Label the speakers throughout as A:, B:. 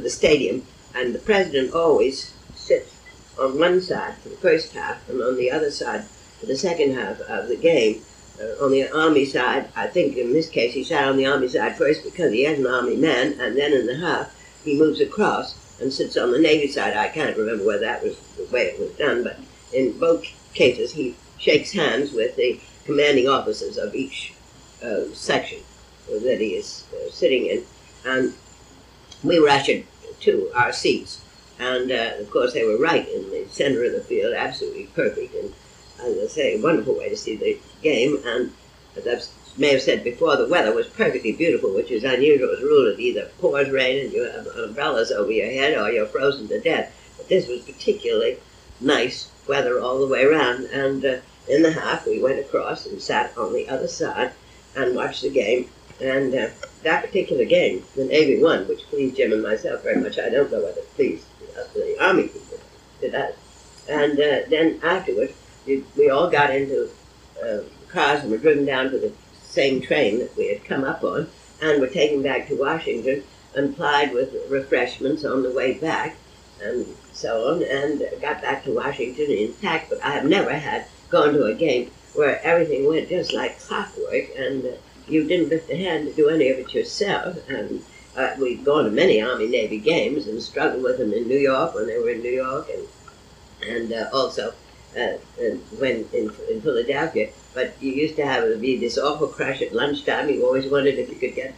A: the stadium, and the president always sits on one side for the first half, and on the other side for the second half of the game. Uh, on the army side, I think in this case he sat on the army side first because he is an army man, and then in the half he moves across and sits on the navy side. I can't remember whether that was the way it was done, but in both cases he shakes hands with the commanding officers of each uh, section that he is uh, sitting in, and we were ushered to our seats. And uh, of course, they were right in the center of the field, absolutely perfect. And as I say, a wonderful way to see the game. And as I may have said before, the weather was perfectly beautiful, which is unusual as a rule. It either pours rain and you have umbrellas over your head or you're frozen to death. But this was particularly nice weather all the way around. And uh, in the half, we went across and sat on the other side and watched the game. And uh, that particular game, the Navy won, which pleased Jim and myself very much. I don't know whether it pleased the Army people did that. And uh, then afterwards, we, we all got into uh, cars and were driven down to the same train that we had come up on and were taken back to Washington and plied with refreshments on the way back and so on and got back to Washington intact. But I have never had gone to a game where everything went just like clockwork and uh, you didn't lift a hand to do any of it yourself. And uh, we'd gone to many Army Navy games and struggled with them in New York when they were in New York and and uh, also uh, when in, in Philadelphia. But you used to have it be this awful crash at lunchtime. You always wondered if you could get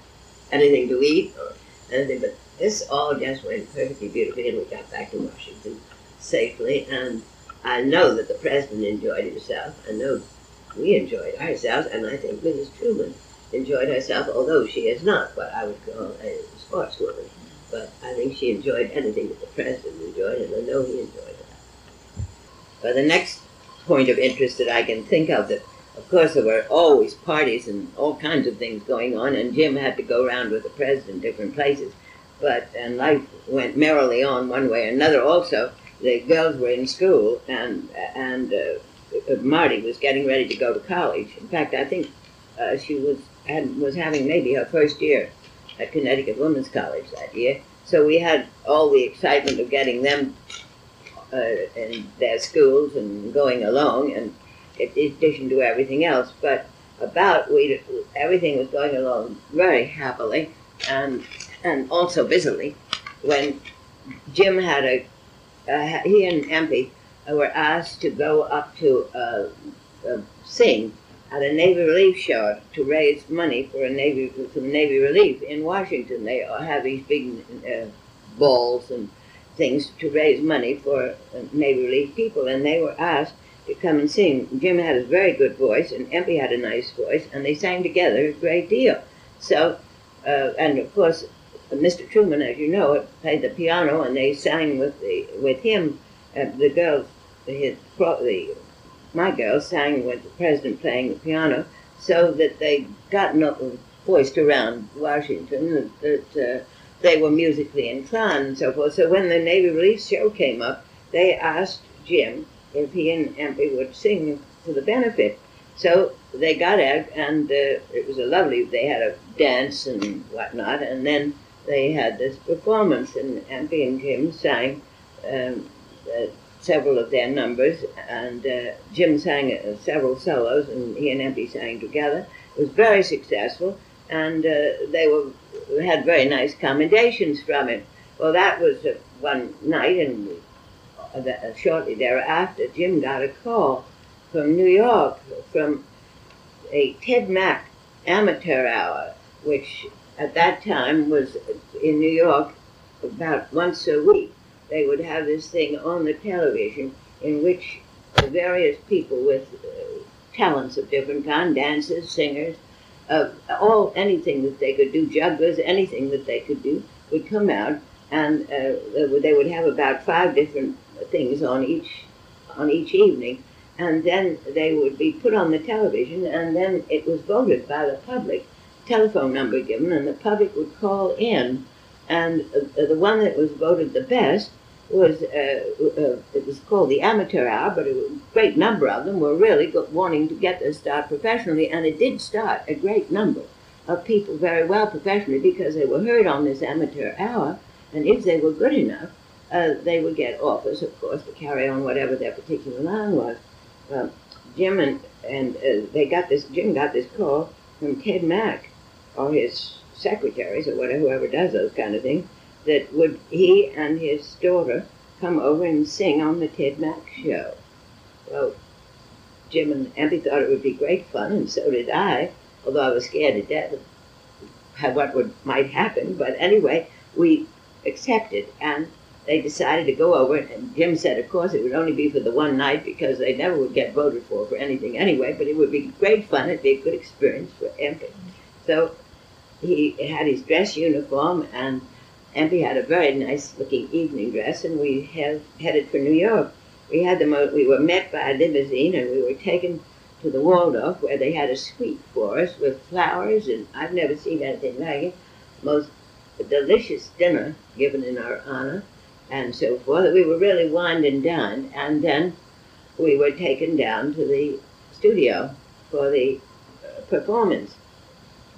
A: anything to eat or anything. But this all just went perfectly beautifully, and we got back to Washington safely. And I know that the president enjoyed himself. I know we enjoyed ourselves, and I think Mrs. Truman enjoyed herself, although she is not what I would call a sportswoman. But I think she enjoyed anything that the president enjoyed, and I know he enjoyed that. But the next point of interest that I can think of that of course there were always parties and all kinds of things going on and Jim had to go around with the president different places. But and life went merrily on one way or another also. The girls were in school and and uh, Marty was getting ready to go to college. In fact, I think uh, she was had, was having maybe her first year at Connecticut Women's College that year. So we had all the excitement of getting them uh, in their schools and going along, and in addition to everything else. But about we everything was going along very happily and and also busily when Jim had a uh, he and Empy were asked to go up to uh, uh, sing at a Navy Relief show to raise money for a Navy for Navy Relief in Washington. They have these big uh, balls and things to raise money for uh, Navy Relief people, and they were asked to come and sing. Jim had a very good voice, and Empy had a nice voice, and they sang together a great deal. So, uh, and of course, Mr. Truman, as you know, played the piano, and they sang with the with him. Uh, the girls, his the my girls sang with the president playing the piano, so that they got voiced around Washington that, that uh, they were musically inclined and so forth. So when the Navy Relief show came up, they asked Jim if he and Empy would sing for the benefit. So they got out, and uh, it was a lovely. They had a dance and whatnot, and then they had this performance, and Empy and Jim sang. Um, uh, several of their numbers, and uh, Jim sang uh, several solos, and he and Empy sang together. It was very successful, and uh, they were had very nice commendations from it. Well, that was uh, one night, and uh, shortly thereafter, Jim got a call from New York from a Ted Mack amateur hour, which at that time was in New York about once a week they would have this thing on the television in which various people with uh, talents of different kind, dancers, singers, uh, all anything that they could do, jugglers, anything that they could do, would come out, and uh, they would have about five different things on each on each evening, and then they would be put on the television, and then it was voted by the public, telephone number given, and the public would call in, and uh, the one that was voted the best was uh, uh, it was called the amateur hour, but a great number of them were really wanting to get this start professionally, and it did start a great number of people very well professionally because they were heard on this amateur hour, And if they were good enough, uh, they would get offers, of course, to carry on whatever their particular line was. Jim and, and uh, they got this, Jim got this call from Ted Mack, or his secretaries, or whatever, whoever does those kind of things, that would he and his daughter come over and sing on the Ted Mack show. Well, Jim and Empy thought it would be great fun, and so did I, although I was scared to death of what would might happen. But anyway, we accepted, and they decided to go over. And Jim said, of course, it would only be for the one night because they never would get voted for for anything anyway. But it would be great fun. It'd be a good experience for Empy. So he had his dress uniform, and Empy had a very nice looking evening dress, and we have headed for New York we had the we were met by a limousine and we were taken to the Waldorf where they had a suite for us with flowers and I've never seen anything like it. Most delicious dinner given in our honor and so forth. We were really wined and dined and then we were taken down to the studio for the uh, performance.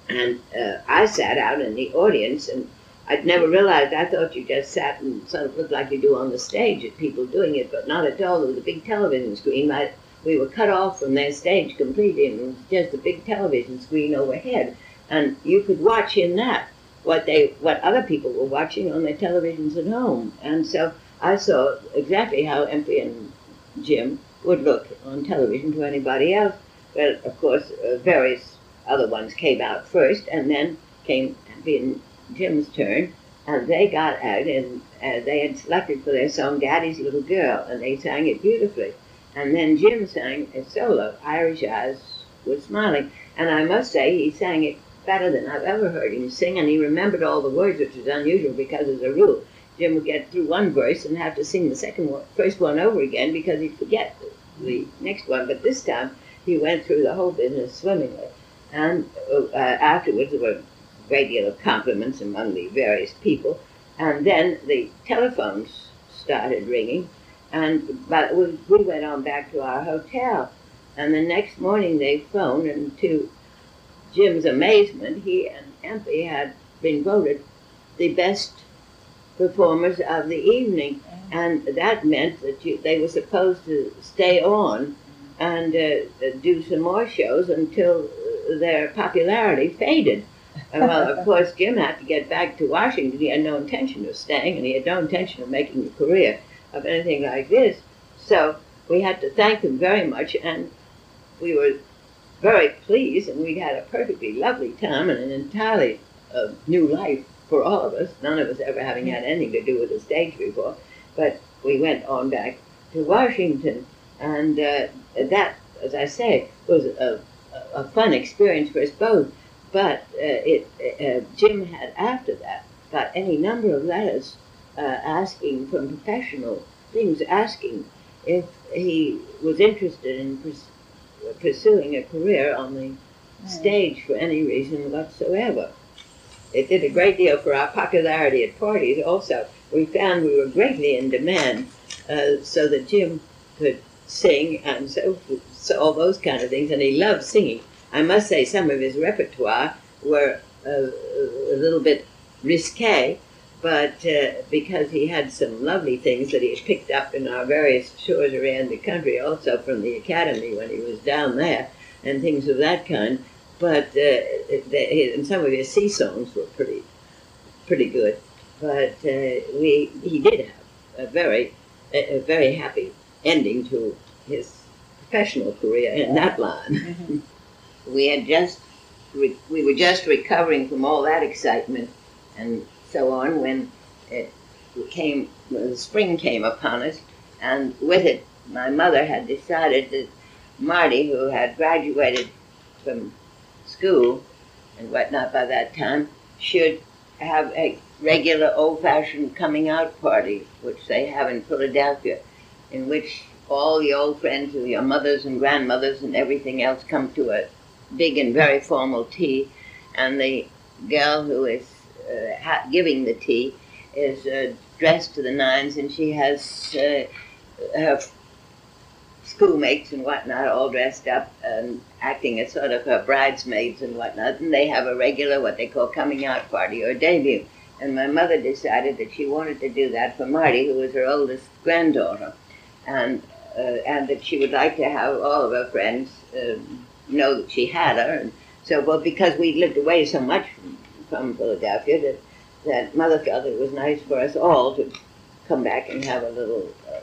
A: And uh, I sat out in the audience and I'd never realized. I thought you just sat and sort of looked like you do on the stage at people doing it, but not at all. There was a big television screen. I, we were cut off from their stage completely, and it was just a big television screen overhead, and you could watch in that what they what other people were watching on their televisions at home. And so I saw exactly how Empy and Jim would look on television to anybody else. Well, of course, uh, various other ones came out first, and then came Empy and Jim's turn, and they got out and uh, they had selected for their song Daddy's Little Girl, and they sang it beautifully. And then Jim sang a solo, Irish Eyes was Smiling, and I must say he sang it better than I've ever heard him sing, and he remembered all the words, which was unusual because as a rule, Jim would get through one verse and have to sing the second one, first one over again because he'd forget the, the next one. But this time he went through the whole business swimmingly. And uh, afterwards, there were great deal of compliments among the various people. And then the telephones started ringing, and but we, we went on back to our hotel. And the next morning they phoned, and to Jim's amazement, he and Empy had been voted the best performers of the evening, and that meant that you, they were supposed to stay on and uh, do some more shows until their popularity faded well, of course, Jim had to get back to Washington. He had no intention of staying, and he had no intention of making a career of anything like this. So we had to thank him very much, and we were very pleased, and we had a perfectly lovely time and an entirely uh, new life for all of us. None of us ever having had anything to do with the stage before, but we went on back to Washington, and uh, that, as I say, was a, a fun experience for us both but uh, it, uh, Jim had after that got any number of letters uh, asking from professional things, asking if he was interested in pers- pursuing a career on the stage for any reason whatsoever. It did a great deal for our popularity at parties. Also, we found we were greatly in demand, uh, so that Jim could sing and so, so all those kind of things, and he loved singing. I must say some of his repertoire were a, a little bit risque, but uh, because he had some lovely things that he had picked up in our various shores around the country, also from the academy when he was down there, and things of that kind. But uh, and some of his sea songs were pretty, pretty good. But uh, we he did have a very, a, a very happy ending to his professional career in that line. Mm-hmm we had just re- we were just recovering from all that excitement and so on when it came when spring came upon us, and with it, my mother had decided that Marty, who had graduated from school and whatnot by that time, should have a regular old-fashioned coming out party, which they have in Philadelphia, in which all the old friends of your mothers and grandmothers and everything else come to a big and very formal tea, and the girl who is uh, giving the tea is uh, dressed to the nines, and she has uh, her schoolmates and whatnot all dressed up and acting as sort of her bridesmaids and whatnot, and they have a regular what they call coming out party or debut. and my mother decided that she wanted to do that for Marty, who was her oldest granddaughter, and uh, and that she would like to have all of her friends uh, know that she had her. And so, well, because we lived away so much from, from Philadelphia, that that mother felt it was nice for us all to come back and have a little uh,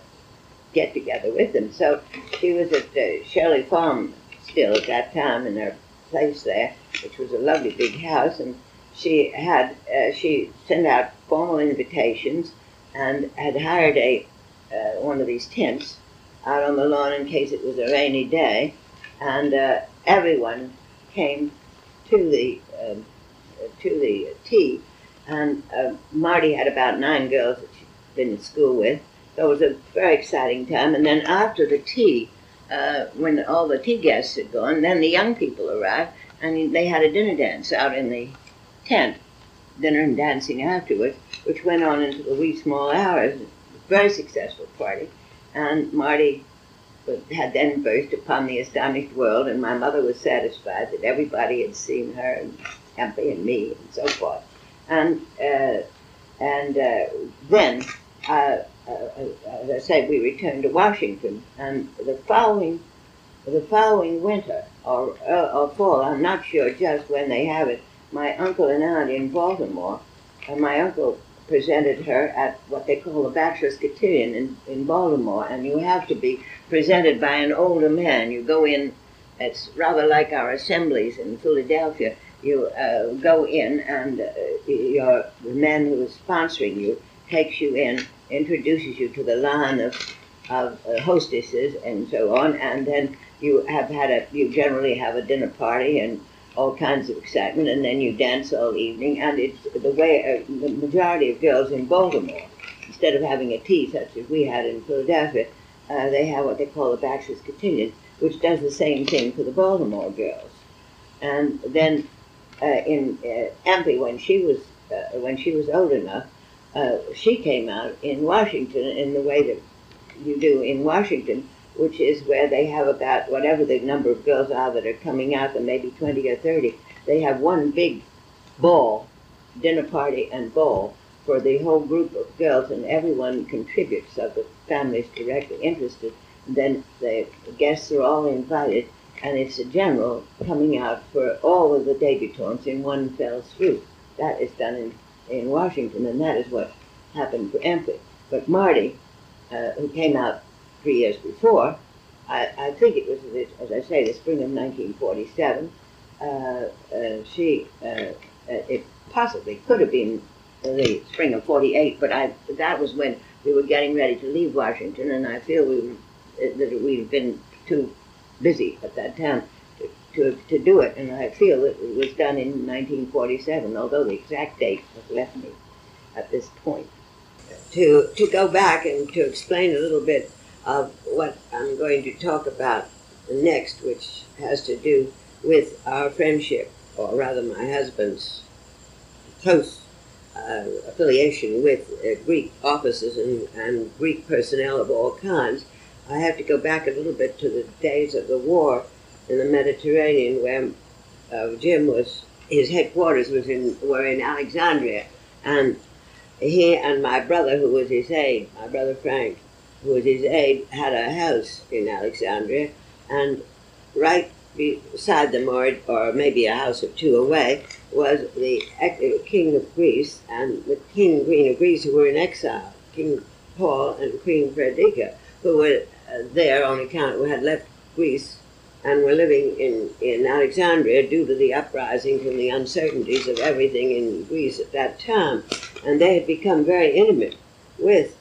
A: get together with them. So she was at uh, Shirley Farm still at that time in her place there, which was a lovely big house, and she had uh, she sent out formal invitations and had hired a uh, one of these tents out on the lawn in case it was a rainy day, and uh, everyone came to the um, to the tea, and uh, Marty had about nine girls that she'd been in school with, so it was a very exciting time. And then after the tea, uh, when all the tea guests had gone, then the young people arrived, and they had a dinner dance out in the tent, dinner and dancing afterwards, which went on into the wee small hours. Very successful party, and Marty had then burst upon the astonished world, and my mother was satisfied that everybody had seen her, and Empy and me, and so forth. And uh, and uh, then, uh, uh as I said, we returned to Washington, and the following the following winter or, uh, or fall, I'm not sure just when they have it. My uncle and aunt in Baltimore, and my uncle presented her at what they call the bachelor's cotillion in, in Baltimore, and you have to be presented by an older man. You go in, it's rather like our assemblies in Philadelphia. You uh, go in, and uh, your, the man who is sponsoring you takes you in, introduces you to the line of, of uh, hostesses and so on, and then you have had a, you generally have a dinner party and all kinds of excitement, and then you dance all evening. And it's the way uh, the majority of girls in Baltimore, instead of having a tea such as we had in Philadelphia, uh, they have what they call a bachelor's cotillion, which does the same thing for the Baltimore girls. And then uh, in uh, when she was uh, when she was old enough, uh, she came out in Washington in the way that you do in Washington which is where they have about whatever the number of girls are that are coming out, there maybe 20 or 30. They have one big ball, dinner party and ball for the whole group of girls, and everyone contributes, so the family's directly interested. And then the guests are all invited, and it's a general coming out for all of the debutantes in one fell swoop. That is done in, in Washington, and that is what happened for Empy. But Marty, uh, who came out three years before. I, I think it was, as I say, the spring of 1947. Uh, uh, she, uh, uh, it possibly could have been the spring of 48, but I, that was when we were getting ready to leave Washington, and I feel we were, that we'd been too busy at that time to, to, to do it, and I feel it was done in 1947, although the exact date has left me at this point. To, to go back and to explain a little bit of what I'm going to talk about next, which has to do with our friendship, or rather my husband's close uh, affiliation with uh, Greek officers and, and Greek personnel of all kinds. I have to go back a little bit to the days of the war in the Mediterranean, where uh, Jim was his headquarters was in were in Alexandria, and he and my brother, who was his aide, my brother Frank, who was his aide, had a house in Alexandria, and right beside them, or, or maybe a house or two away, was the king of Greece and the king queen of Greece who were in exile, King Paul and Queen Frederica, who were uh, there on account who had left Greece and were living in, in Alexandria due to the uprisings and the uncertainties of everything in Greece at that time. And they had become very intimate with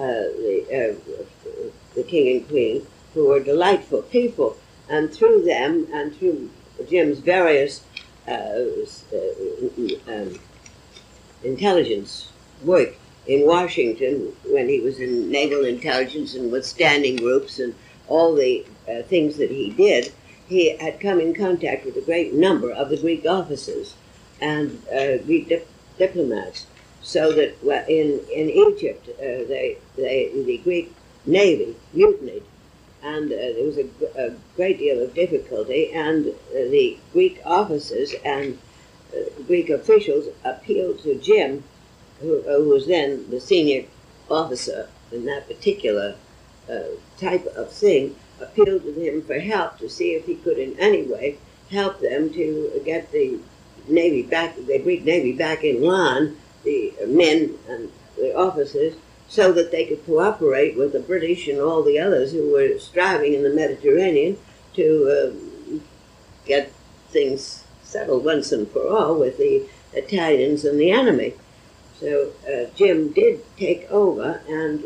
A: the, uh, the king and queen, who were delightful people. And through them and through Jim's various uh, um, intelligence work in Washington when he was in naval intelligence and with standing groups and all the uh, things that he did, he had come in contact with a great number of the Greek officers and uh, Greek dip- diplomats so that in, in Egypt, uh, they, they, the Greek navy mutinied, and uh, there was a, a, great deal of difficulty, and uh, the Greek officers and uh, Greek officials appealed to Jim who, who was then the senior officer in that particular uh, type of thing, appealed to him for help to see if he could in any way help them to get the Navy back, the Greek Navy back in line, the men and the officers, so that they could cooperate with the British and all the others who were striving in the Mediterranean to um, get things settled once and for all with the Italians and the enemy. So uh, Jim did take over, and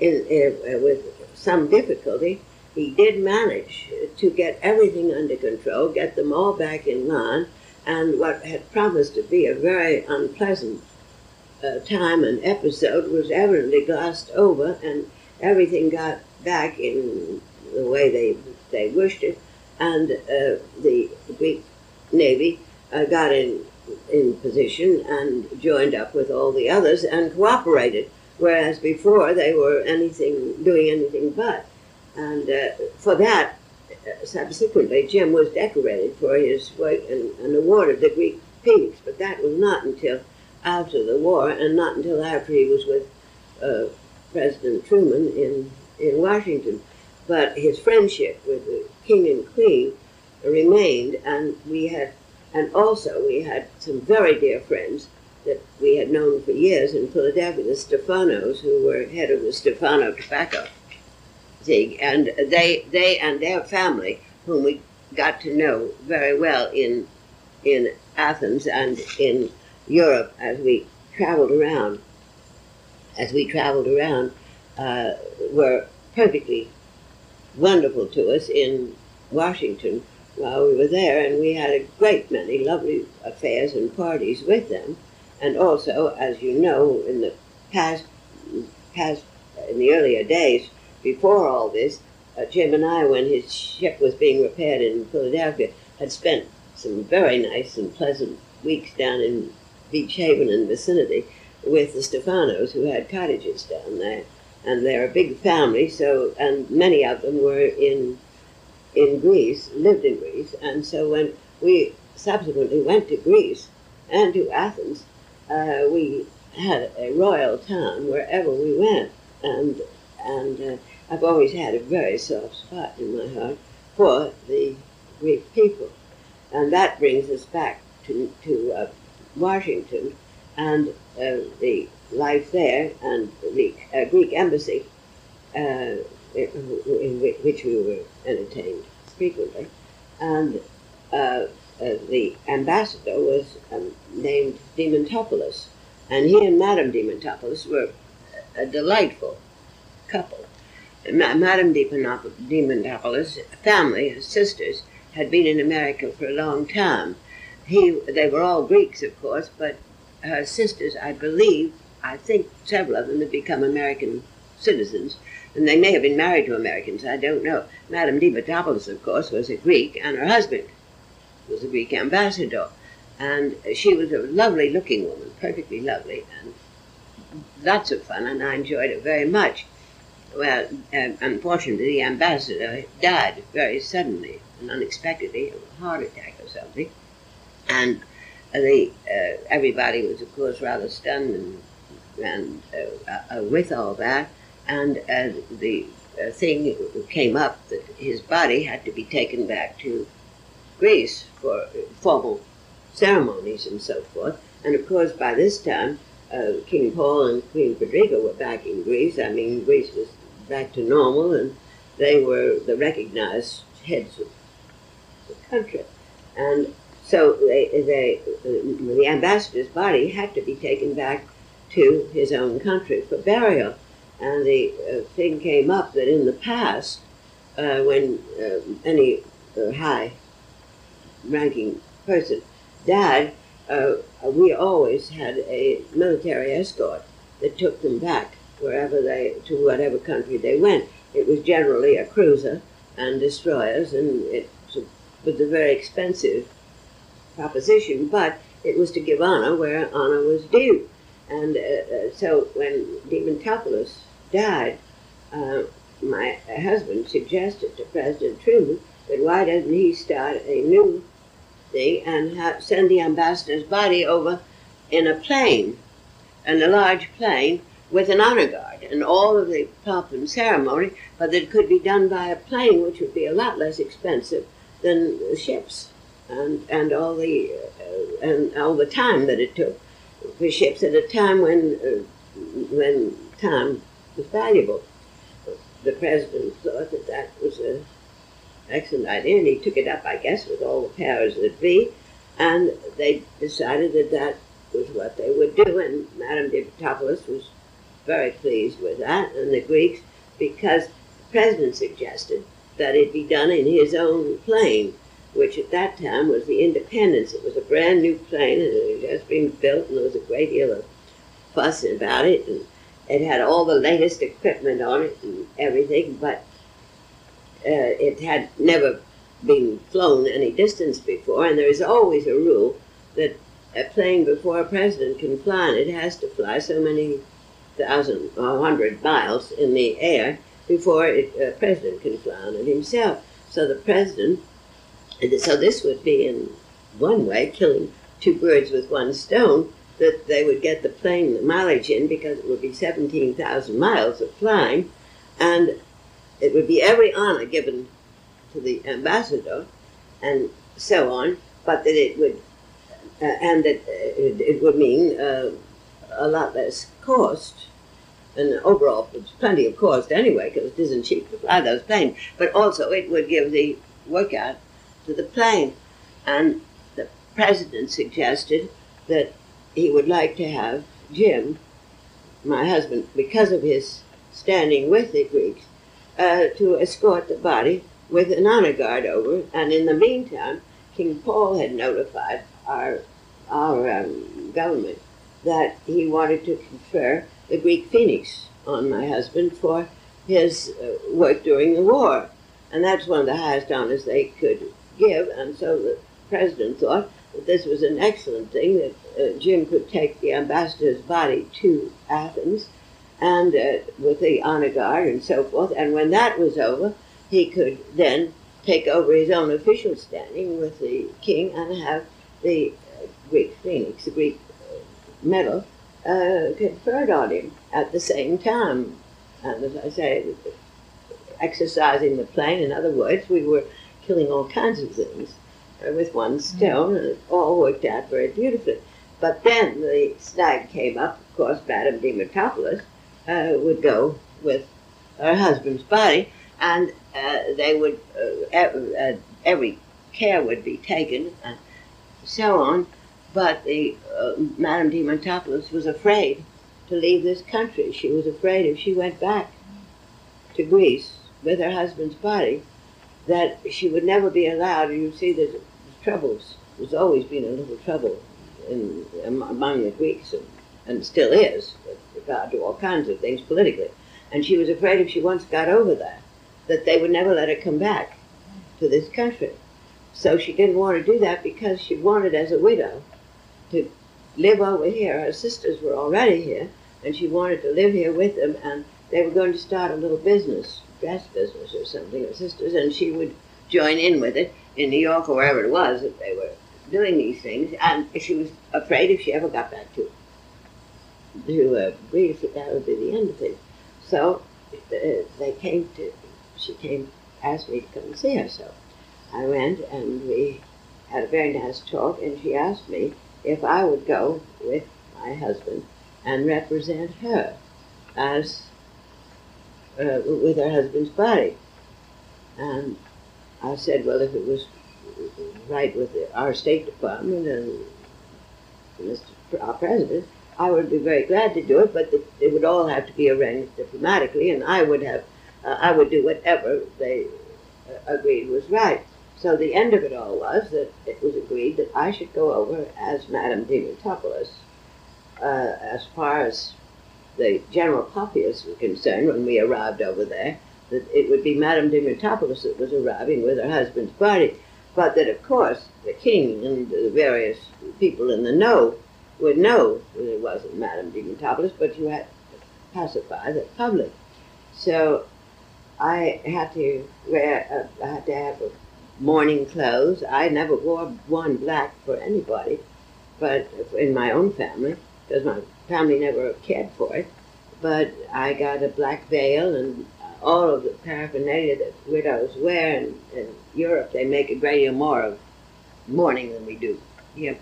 A: in, uh, with some difficulty, he did manage to get everything under control, get them all back in line, and what had promised to be a very unpleasant uh, time and episode was evidently glossed over, and everything got back in the way they they wished it, and uh, the Greek Navy uh, got in in position and joined up with all the others and cooperated, whereas before they were anything doing anything but. And uh, for that, subsequently, Jim was decorated for his work and, awarded the Greek Phoenix, but that was not until after the war and not until after he was with uh, President Truman in, in Washington. But his friendship with the king and queen remained, and we had, and also we had some very dear friends that we had known for years in Philadelphia, the Stephanos, who were head of the Stephano Tobacco And they, they and their family, whom we got to know very well in, in Athens and in Europe as we traveled around, as we traveled around, uh, were perfectly wonderful to us in Washington while we were there, and we had a great many lovely affairs and parties with them. And also, as you know, in the past, past in the earlier days before all this, uh, Jim and I, when his ship was being repaired in Philadelphia, had spent some very nice and pleasant weeks down in Beach Haven and vicinity with the Stephanos, who had cottages down there and they're a big family. So, and many of them were in in Greece, lived in Greece, and so when we subsequently went to Greece and to Athens, uh, we had a royal town wherever we went, and and uh, I've always had a very soft spot in my heart for the Greek people, and that brings us back to to uh, Washington and uh, the life there and the uh, Greek embassy, uh, in, which we were entertained frequently. And uh, uh, the ambassador was um, named Diamantopoulos, and he and Madame Diamantopoulos were a delightful couple. Ma- Madame Diamantopoulos' family, his sisters, had been in America for a long time. He, they were all Greeks, of course, but her sisters, I believe, I think several of them have become American citizens, and they may have been married to Americans, I don't know. Madame Diamantopoulos, of course, was a Greek, and her husband was a Greek ambassador. And she was a lovely looking woman, perfectly lovely, and lots of fun, and I enjoyed it very much. Well, um, unfortunately, the ambassador died very suddenly and unexpectedly of a heart attack or something. And the, uh, everybody was, of course, rather stunned and and uh, uh, with all that, and uh, the thing came up that his body had to be taken back to Greece for formal ceremonies and so forth. And of course, by this time, uh, King Paul and Queen Frederica were back in Greece. I mean, Greece was back to normal, and they were the recognized heads of the country. And so they, they, the ambassador's body had to be taken back to his own country for burial. And the uh, thing came up that in the past, uh, when uh, any uh, high ranking person died, uh, we always had a military escort that took them back wherever they, to whatever country they went. It was generally a cruiser and destroyers, and it was a very expensive proposition, but it was to give honor where honor was due. And uh, uh, so when Diamantopoulos died, uh, my husband suggested to President Truman that why doesn't he start a new thing and have, send the ambassador's body over in a plane and a large plane with an honor guard and all of the pomp and ceremony, but that it could be done by a plane, which would be a lot less expensive than the ships, and and all the uh, and all the time that it took for ships at a time when uh, when time was valuable. The president thought that that was an excellent idea, and he took it up, I guess, with all the powers that be, and they decided that that was what they would do, and Madame Diamantopoulos was very pleased with that, and the Greeks, because the president suggested that it be done in his own plane, which at that time was the Independence. It was a brand new plane, and it had just been built, and there was a great deal of fuss about it, and it had all the latest equipment on it and everything, but uh, it had never been flown any distance before, and there is always a rule that a plane before a president can fly, and it has to fly so many thousand or hundred miles in the air before a president can fly on it himself. So the president, so this would be in one way killing two birds with one stone, that they would get the plane the mileage in because it would be 17,000 miles of flying, and it would be every honor given to the ambassador, and so on, but that it would, uh, and that it, it would mean uh, a lot less cost. And overall, it's plenty of cost anyway, because it isn't cheap to fly those planes. But also, it would give the workout to the plane. And the president suggested that he would like to have Jim, my husband, because of his standing with the Greeks, uh, to escort the body with an honor guard over. And in the meantime, King Paul had notified our our um, government that he wanted to confer the Greek Phoenix on my husband for his uh, work during the war. And that's one of the highest honors they could give. And so the president thought that this was an excellent thing that uh, Jim could take the ambassador's body to Athens and uh, with the honor guard and so forth. And when that was over, he could then take over his own official standing with the king and have the uh, Greek phoenix, the Greek medal, uh, conferred on him at the same time. And as I say, exercising the plane, in other words, we were killing all kinds of things uh, with one stone, and it all worked out very beautifully. But then the snag came up, of course, Madame Diamantopoulos uh, would go with her husband's body, and uh, they would, uh, every care would be taken, and so on. But the uh, Madame Diamantopoulos was afraid to leave this country. She was afraid if she went back to Greece with her husband's body, that she would never be allowed. You see, there's troubles. There's always been a little trouble in, among the Greeks, and, and still is, with regard to all kinds of things politically. And she was afraid if she once got over that, that they would never let her come back to this country. So she didn't want to do that because she wanted, as a widow, to live over here. Her sisters were already here, and she wanted to live here with them, and they were going to start a little business, dress business or something, her sisters, and she would join in with it in New York or wherever it was that they were doing these things, and she was afraid if she ever got back to to uh, Greece that that would be the end of it. So uh, they came to, she came, asked me to come and see her, so I went and we had a very nice talk, and she asked me if I would go with my husband and represent her as uh, with her husband's body. And I said, well, if it was right with the, our State Department and Mr. our President, I would be very glad to do it, but the, it would all have to be arranged diplomatically, and I would have, uh, I would do whatever they uh, agreed was right. So the end of it all was that it was agreed that I should go over as Madame Diamantopoulos uh, as far as the general populace was concerned when we arrived over there, that it would be Madame Diamantopoulos that was arriving with her husband's party, but that of course the king and the various people in the know would know that it wasn't Madame Diamantopoulos, but you had to pacify the public. So I had to wear, a, I had to have a mourning clothes. I never wore one black for anybody, but in my own family. because my family never cared for it. But I got a black veil and all of the paraphernalia that widows wear in, in Europe. They make a great deal more of mourning than we do here.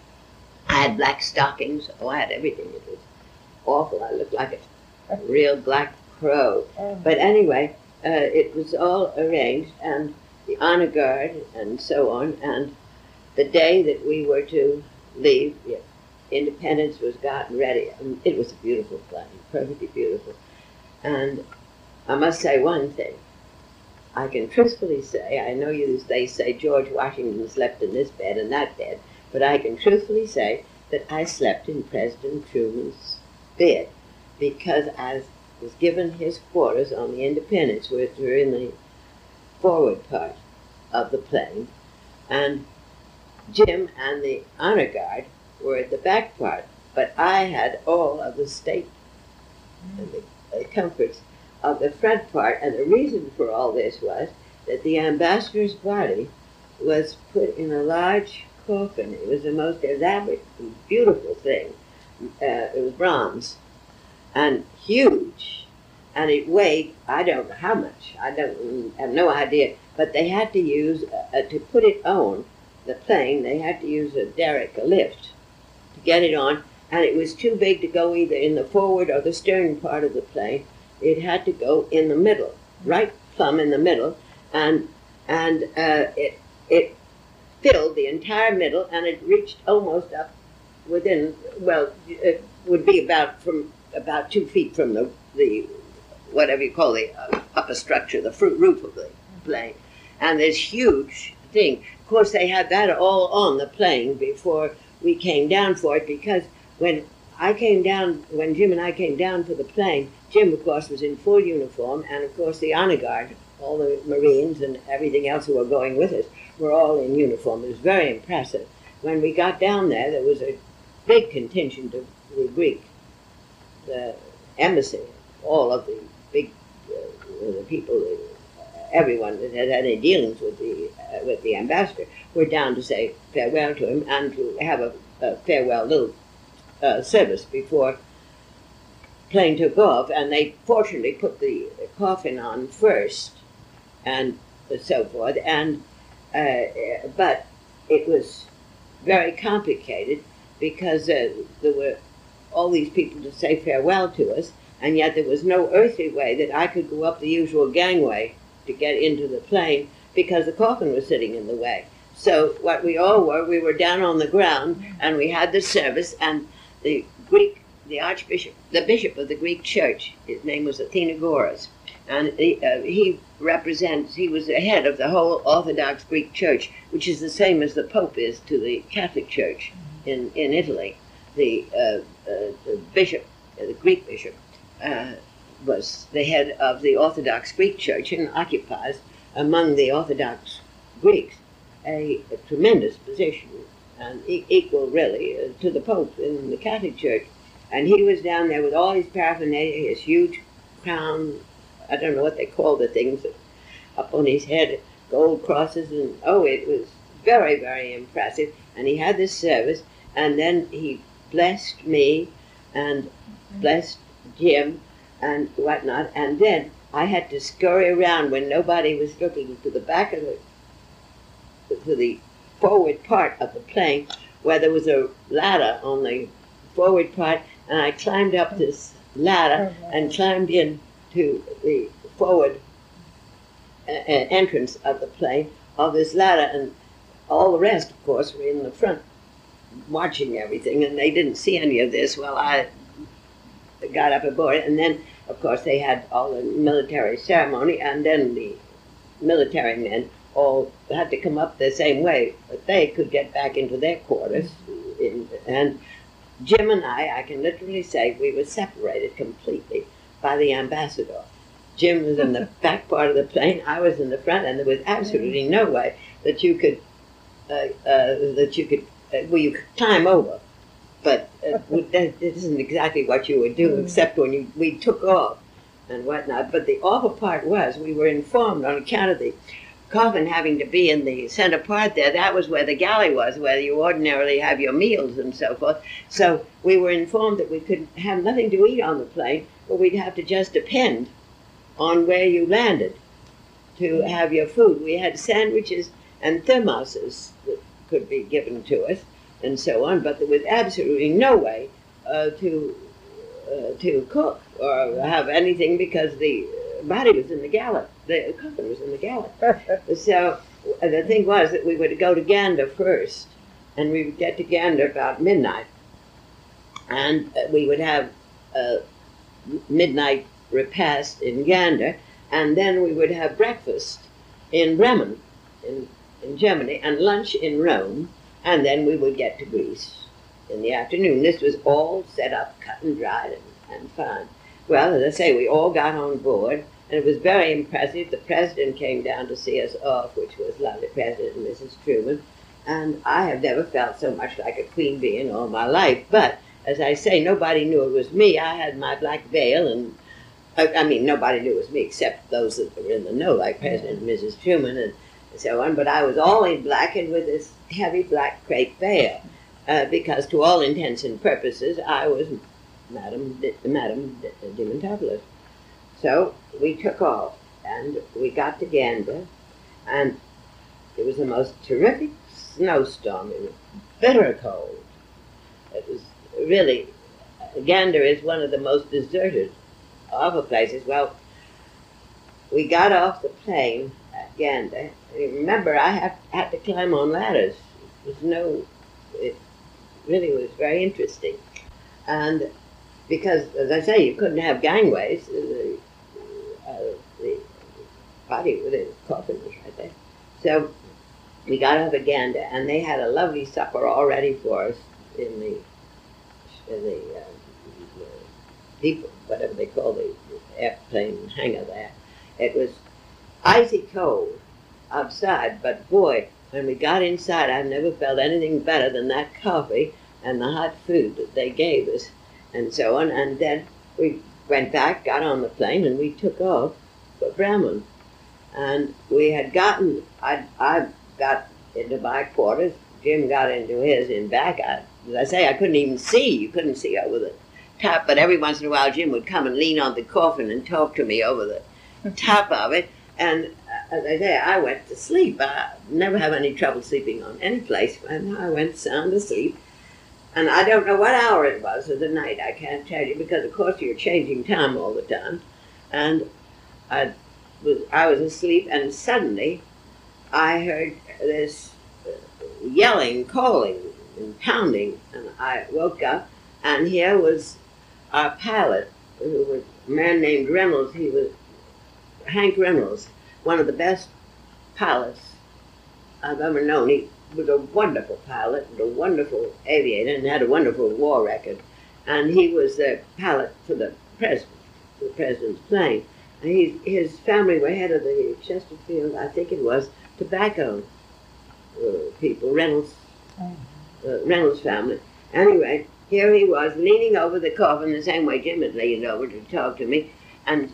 A: I had black stockings. Oh, I had everything. It was awful. I looked like a real black crow.
B: Oh.
A: But anyway, uh, it was all arranged, and the honor guard, and so on. And the day that we were to leave, Independence was gotten ready. It was a beautiful plane, perfectly beautiful. And I must say one thing. I can truthfully say, I know you, they say George Washington slept in this bed and that bed, but I can truthfully say that I slept in President Truman's bed because I was given his quarters on the Independence, which were in the forward part of the plane, and Jim and the honor guard were at the back part. But I had all of the state and the, the comforts of the front part, and the reason for all this was that the ambassador's body was put in a large coffin. It was the most elaborate, beautiful thing. Uh, it was bronze and huge, and it weighed I don't know how much. I don't have no idea. But they had to use uh, to put it on the plane. They had to use a derrick, a lift, to get it on, and it was too big to go either in the forward or the stern part of the plane. It had to go in the middle, right plumb in the middle, and and uh, it it filled the entire middle, and it reached almost up within well, it would be about from about two feet from the the whatever you call the uh, upper structure, the fruit roof of the plane, and this huge thing. Of course, they had that all on the plane before we came down for it because when I came down, when Jim and I came down for the plane, Jim, of course, was in full uniform, and of course, the honor guard, all the Marines and everything else who were going with us, were all in uniform. It was very impressive. When we got down there, there was a big contingent of the Greek, the embassy, all of the the people, uh, everyone that had any dealings with the uh, with the ambassador were down to say farewell to him and to have a, a farewell little uh, service before plane took off. And they fortunately put the coffin on first, and so forth. And uh, but it was very complicated because uh, there were all these people to say farewell to us, and yet there was no earthly way that I could go up the usual gangway to get into the plane because the coffin was sitting in the way. So what we all were, we were down on the ground, and we had the service, and the Greek, the Archbishop, the Bishop of the Greek Church, his name was Athenagoras, and he, uh, he represents, he was the head of the whole Orthodox Greek Church, which is the same as the Pope is to the Catholic Church in, in Italy. The, uh, uh, the bishop, uh, the Greek bishop, uh, was the head of the Orthodox Greek Church and occupies among the Orthodox Greeks a, a tremendous position and e- equal really uh, to the Pope in the Catholic Church. And he was down there with all his paraphernalia, his huge crown, I don't know what they call the things, up on his head, gold crosses, and oh, it was very, very impressive. And he had this service, and then he blessed me and blessed Jim and whatnot. And then I had to scurry around when nobody was looking to the back of the to the forward part of the plane where there was a ladder on the forward part, and I climbed up this ladder and climbed in to the forward uh, uh, entrance of the plane of this ladder, and all the rest, of course, were in the front watching everything, and they didn't see any of this while I got up aboard. And then, of course, they had all the military ceremony, and then the military men all had to come up the same way, but they could get back into their quarters. In, and Jim and I, I can literally say, we were separated completely by the ambassador. Jim was in the back part of the plane, I was in the front, and there was absolutely no way that you could uh, uh, that you could uh, well you could climb over, but uh, that, isn't exactly what you would do, except when you we took off and whatnot. But the awful part was we were informed on account of the coffin having to be in the center part there, that was where the galley was, where you ordinarily have your meals and so forth. So we were informed that we could have nothing to eat on the plane, but we'd have to just depend on where you landed to have your food. We had sandwiches and thermoses that could be given to us and so on, but there was absolutely no way uh, to uh, to cook or have anything because the body was in the galley. The coffin was in the galley. so uh, the thing was that we would go to Gander first, and we would get to Gander about midnight, and uh, we would have a midnight repast in Gander, and then we would have breakfast in Bremen, in, in Germany, and lunch in Rome, and then we would get to Greece in the afternoon. This was all set up, cut and dried, and, and fine. Well, as I say, we all got on board, and it was very impressive. The president came down to see us off, which was lovely, President Mrs. Truman, and I have never felt so much like a queen bee in all my life. But as I say, nobody knew it was me. I had my black veil, and I, I mean, nobody knew it was me except those that were in the know, like President and Mrs. Truman and so on. But I was always in black and with this heavy black crepe veil, uh, because to all intents and purposes, I was Madam Madam Diamantopoulos. So we took off, and we got to Gander, and it was the most terrific snowstorm. It was bitter cold. It was really Gander is one of the most deserted of the places. Well, we got off the plane at Gander. Remember, I have, had to climb on ladders. It was no, it really was very interesting, and because, as I say, you couldn't have gangways. The, uh, the body with the coffin was right there. So we got at Gander, and they had a lovely supper all ready for us in the in the, uh, deep, whatever they call the airplane hangar there. It was icy cold outside, but boy, when we got inside, I've never felt anything better than that coffee and the hot food that they gave us and so on. And then we went back, got on the plane, and we took off for Bremen. And we had gotten, I, I got into my quarters, Jim got into his in back. I, as I say, I couldn't even see. You couldn't see over the top, but every once in a while Jim would come and lean on the coffin and talk to me over the top of it. And uh, as I say, I went to sleep. I never have any trouble sleeping on any place, and I went sound asleep. And I don't know what hour it was of the night, I can't tell you, because of course you're changing time all the time. And I was, I was asleep, and suddenly I heard this yelling, calling, and pounding, and I woke up, and here was our pilot, who was a man named Reynolds. He was Hank Reynolds, one of the best pilots I've ever known. He was a wonderful pilot and a wonderful aviator and had a wonderful war record. And he was the pilot for the president, the president's plane. And he, his family were head of the Chesterfield, I think it was, tobacco uh, people, Reynolds, uh, Reynolds family. Anyway, here he was leaning over the coffin the same way Jim had leaned over to talk to me and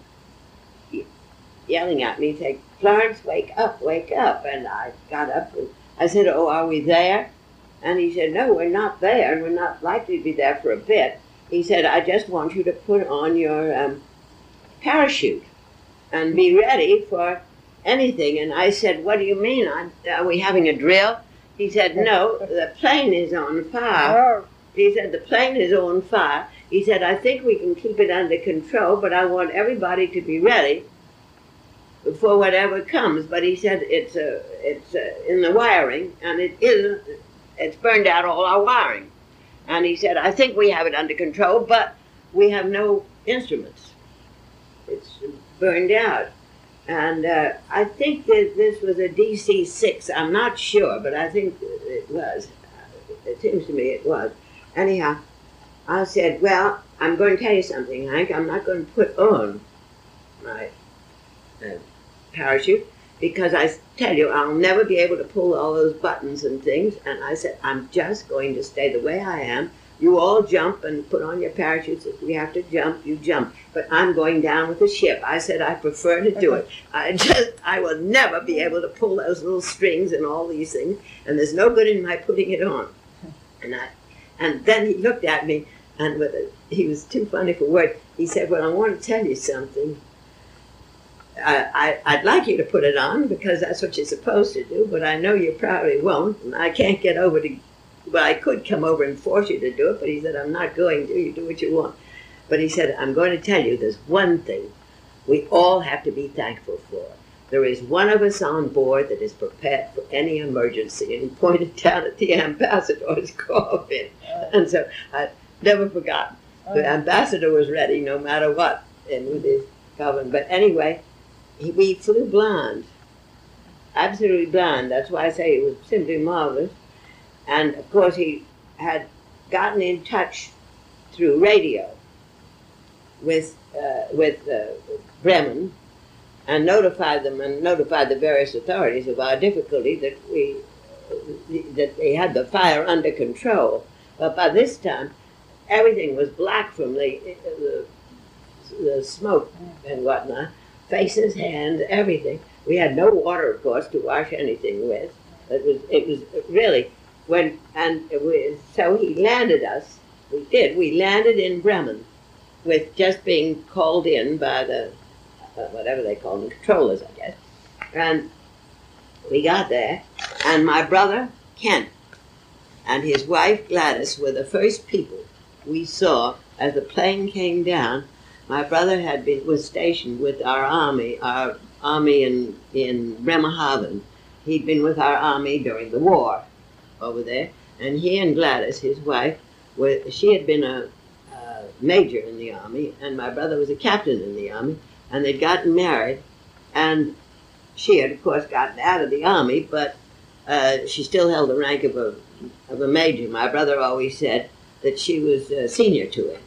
A: yelling at me, saying, Florence, wake up, wake up. And I got up and I said, Oh, are we there? And he said, No, we're not there, and we're not likely to be there for a bit. He said, I just want you to put on your um, parachute and be ready for anything. And I said, What do you mean? Are we having a drill? He said, No, the plane is on fire. He said, The plane is on fire. He said, I think we can keep it under control, but I want everybody to be ready for whatever comes. But he said it's uh, it's uh, in the wiring, and it is it's burned out all our wiring. And he said, I think we have it under control, but we have no instruments. It's burned out. And uh, I think that this was a DC 6. I'm not sure, but I think it was. It seems to me it was. Anyhow, I said, Well, I'm going to tell you something, Hank. I'm not going to put on my uh, parachute because I tell you, I'll never be able to pull all those buttons and things. And I said, I'm just going to stay the way I am You all jump and put on your parachutes. If we have to jump, you jump. But I'm going down with the ship. I said I prefer to do it. I just, I will never be able to pull those little strings and all these things, and there's no good in my putting it on. And I, and then he looked at me, and with a, he was too funny for words. He said, "Well, I want to tell you something." I, I, would like you to put it on because that's what you're supposed to do, but I know you probably won't, and I can't get over to. Well, I could come over and force you to do it, but he said, I'm not going to. You do what you want. But he said, I'm going to tell you there's one thing we all have to be thankful for. There is one of us on board that is prepared for any emergency. And he pointed down at the ambassador's coffin. Uh. And so I never forgot. The uh. ambassador was ready no matter what, and with his coffin. But anyway, we flew blind, absolutely blind. That's why I say it was simply marvelous. And of course, he had gotten in touch through radio with uh, with uh, Bremen and notified them and notified the various authorities of our difficulty that we that they had the fire under control. But by this time, everything was black from the the, the smoke and whatnot faces, hands, everything. We had no water, of course, to wash anything with. It was, it was really when, and was, so he landed us. We did. We landed in Bremen, with just being called in by the uh, whatever they call them, controllers, I guess. And we got there, and my brother Kent and his wife Gladys were the first people we saw as the plane came down my brother had been was stationed with our army, our army in in Bremerhaven. He'd been with our army during the war over there, and he and Gladys, his wife, were she had been a, a major in the army, and my brother was a captain in the army, and they'd gotten married, and she had of course gotten out of the army, but uh, she still held the rank of a of a major. My brother always said that she was uh, senior to him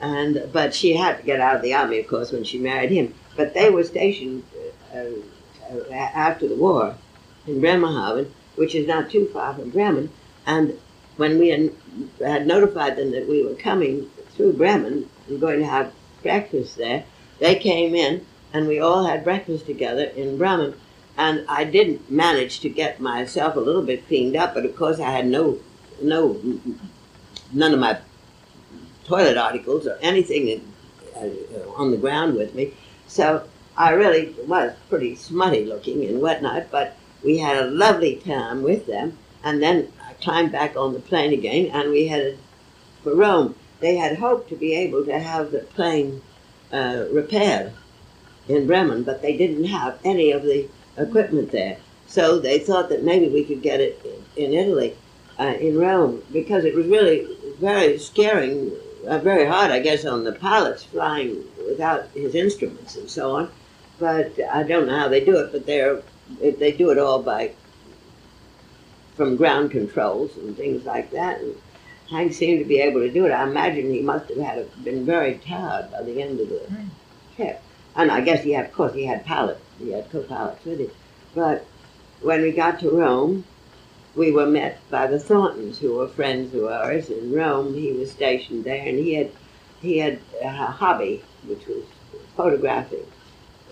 A: and but she had to get out of the army, of course, when she married him. But they were stationed uh, uh, after the war in Bremerhaven, which is not too far from Bremen. And when we had, notified them that we were coming through Bremen and going to have breakfast there, they came in and we all had breakfast together in Bremen. And I didn't manage to get myself a little bit cleaned up, but of course I had no, no, none of my toilet articles or anything uh, on the ground with me. So I really was pretty smutty looking and whatnot, but we had a lovely time with them. And then I climbed back on the plane again and we headed for Rome. They had hoped to be able to have the plane uh, repaired in Bremen, but they didn't have any of the equipment there. So they thought that maybe we could get it in Italy, uh, in Rome, because it was really very scaring uh, very hard, I guess, on the pilots flying without his instruments and so on. But I don't know how they do it, but they're they do it all by from ground controls and things like that. And Hank seemed to be able to do it. I imagine he must have had a, been very tired by the end of the mm. trip. And I guess he had, of course, he had pilots, he had co-pilots with him. But when we got to Rome, we were met by the Thorntons, who were friends of ours in Rome. He was stationed there, and he had he had a hobby, which was photographing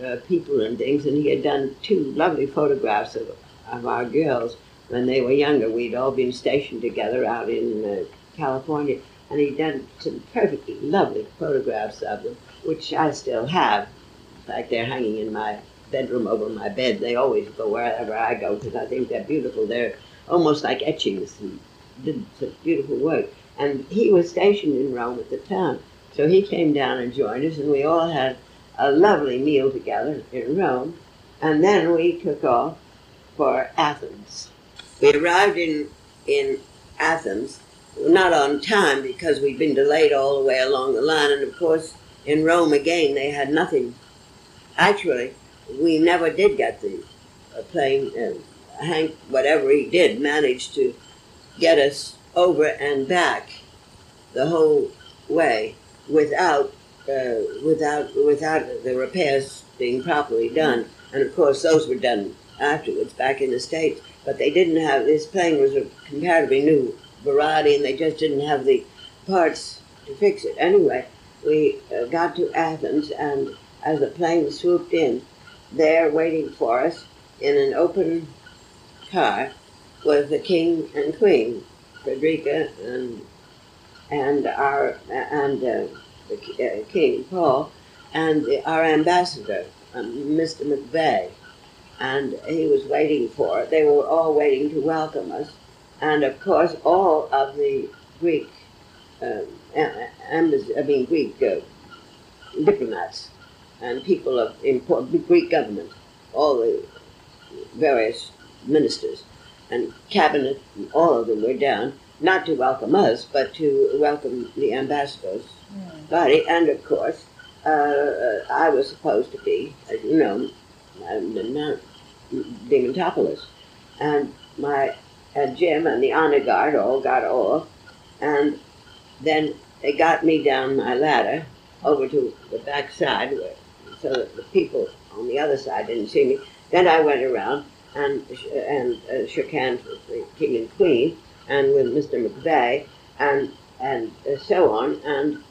A: uh, people and things, and he had done two lovely photographs of, of our girls when they were younger. We'd all been stationed together out in uh, California, and he'd done some perfectly lovely photographs of them, which I still have. In fact, they're hanging in my bedroom over my bed. They always go wherever I go because I think they're beautiful. They're almost like etchings and did such beautiful work. And he was stationed in Rome at the time. So he came down and joined us, and we all had a lovely meal together in Rome. And then we took off for Athens. We arrived in, in Athens, not on time because we'd been delayed all the way along the line. And of course, in Rome again, they had nothing. Actually, we never did get the plane. Uh, Hank, whatever he did, managed to get us over and back the whole way without uh, without without the repairs being properly done. And of course, those were done afterwards back in the states. But they didn't have this plane was a comparatively new variety, and they just didn't have the parts to fix it. Anyway, we uh, got to Athens, and as the plane swooped in, there waiting for us in an open car was the king and queen, Frederica and and our and uh, the uh, King Paul, and the, our ambassador, um, Mr. MacVeagh, and he was waiting for. They were all waiting to welcome us, and of course all of the Greek, um, embassy, I mean Greek uh, diplomats and people of important Greek government, all the various ministers and cabinet, all of them were down, not to welcome us, but to welcome the ambassador's
B: Mm.
A: body. And of course, uh, I was supposed to be, as you know, Mount Diamantopoulos. And my and Jim and the honor guard all got off, and then they got me down my ladder over to the back side, where, so that the people on the other side didn't see me. Then I went around and and uh, shook hands with the king and queen and with Mr. MacVeagh and and uh, so on. And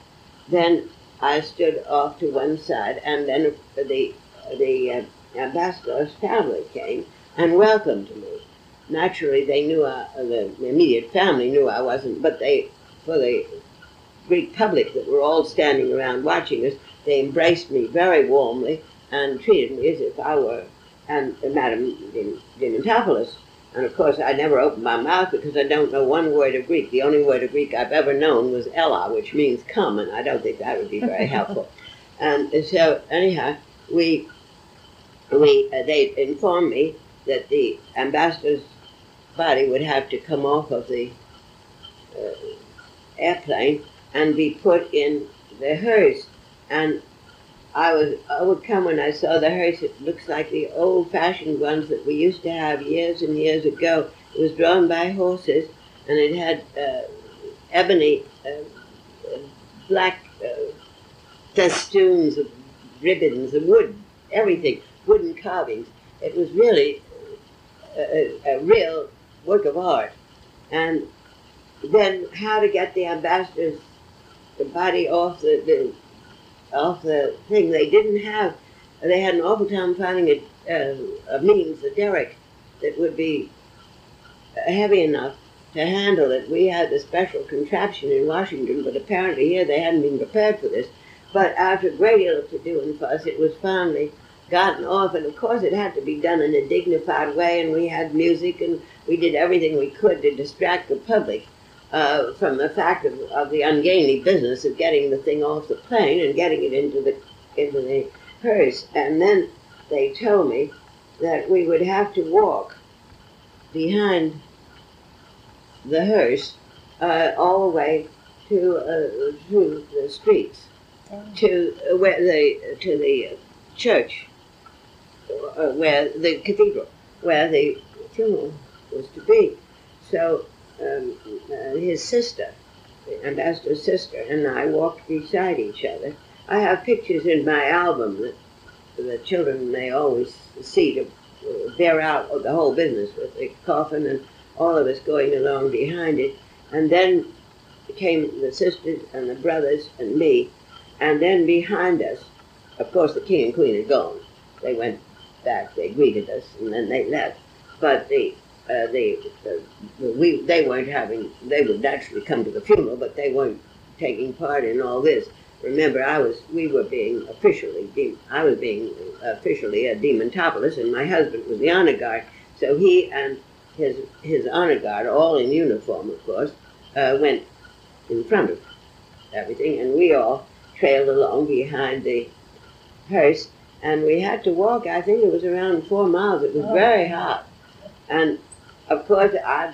A: then I stood off to one side, and then the the uh, ambassador's family came and welcomed me. Naturally, they knew I, uh, the immediate family knew I wasn't, but they, for the Greek public that were all standing around watching us, they embraced me very warmly and treated me as if I were and Madame Diamantopoulos. And of course, I never opened my mouth because I don't know one word of Greek. The only word of Greek I've ever known was Ella, which means come, and I don't think that would be very helpful. And so, anyhow, we we uh, they informed me that the ambassador's body would have to come off of the uh, airplane and be put in the hearse. And I was I would come when I saw the hearse. It looks like the old-fashioned ones that we used to have years and years ago. It was drawn by horses, and it had uh, ebony, uh, black uh, festoons of ribbons and wood, everything, wooden carvings. It was really a, a, a real work of art. And then how to get the ambassador's the body off the, the off the thing. They didn't have. They had an awful time finding a, a means, a derrick, that would be heavy enough to handle it. We had a special contraption in Washington, but apparently here they hadn't been prepared for this. But after a great deal of to-do and fuss, it was finally gotten off, and of course it had to be done in a dignified way, and we had music, and we did everything we could to distract the public uh, from the fact of, of the ungainly business of getting the thing off the plane and getting it into the into the hearse. And then they told me that we would have to walk behind the hearse uh, all the way to uh, to the streets to uh, where the to the church uh, where the cathedral where the funeral was to be. So um, uh, his sister, the ambassador's sister, and I walked beside each other. I have pictures in my album that the children may always see to uh, bear out the whole business with the coffin and all of us going along behind it. And then came the sisters and the brothers and me. And then behind us, of course, the king and queen had gone. They went back, they greeted us, and then they left. But the uh, the, the, we they weren't having they would naturally come to the funeral, but they weren't taking part in all this. Remember, I was we were being officially de- I was being officially a Diamantopoulos, and my husband was the honor guard. So he and his his honor guard, all in uniform, of course, uh, went in front of everything, and we all trailed along behind the hearse, and we had to walk. I think it was around four miles. It was
B: Oh.
A: very hot, and of course, I,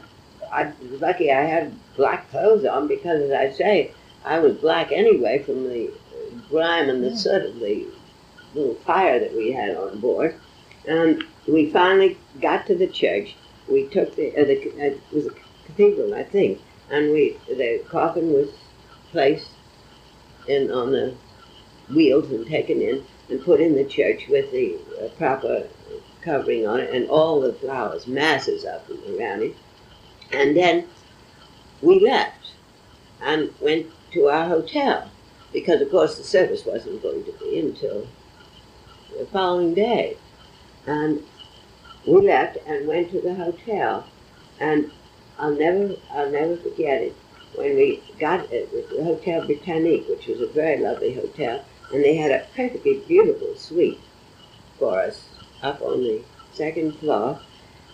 A: I was lucky I had black clothes on because, as I say, I was black anyway from the grime and the soot of the little fire that we had on board. And we finally got to the church. We took the, uh, the uh, it was a cathedral, I think, and we the coffin was placed in on the wheels and taken in and put in the church with the uh, proper covering on it and all the flowers, masses of them around it. And then we left. and went to our hotel because, of course, the service wasn't going to be until the following day. And we left and went to the hotel, and I'll never, I'll never forget it. When we got it was the Hotel Britannique, which was a very lovely hotel, and they had a perfectly beautiful suite for us up on the second floor.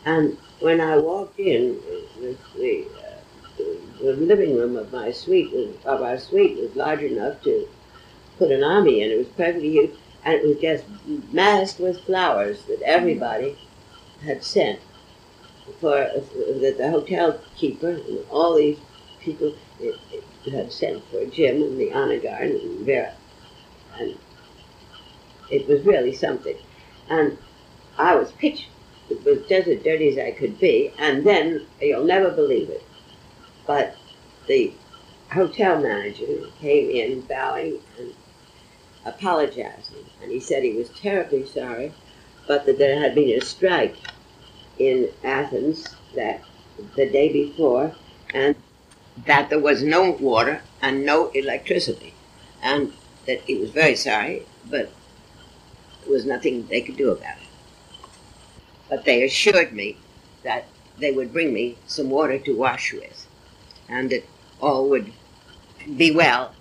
A: And when I walked in, the, the, uh, the living room of my suite was, of our suite was large enough to put an army in. It was perfectly huge, and it was just massed with flowers that everybody had sent for that the hotel keeper and all these people it, it had sent for Jim and the honor guard and Vera, and it was really something. And I was pitched, it was just as dirty as I could be, and then you'll never believe it, but the hotel manager came in bowing and apologizing, and he said he was terribly sorry, but that there had been a strike in Athens that the day before, and that there was no water and no electricity, and that he was very sorry, but there was nothing they could do about it but they assured me that they would bring me some water to wash with and that all would be well.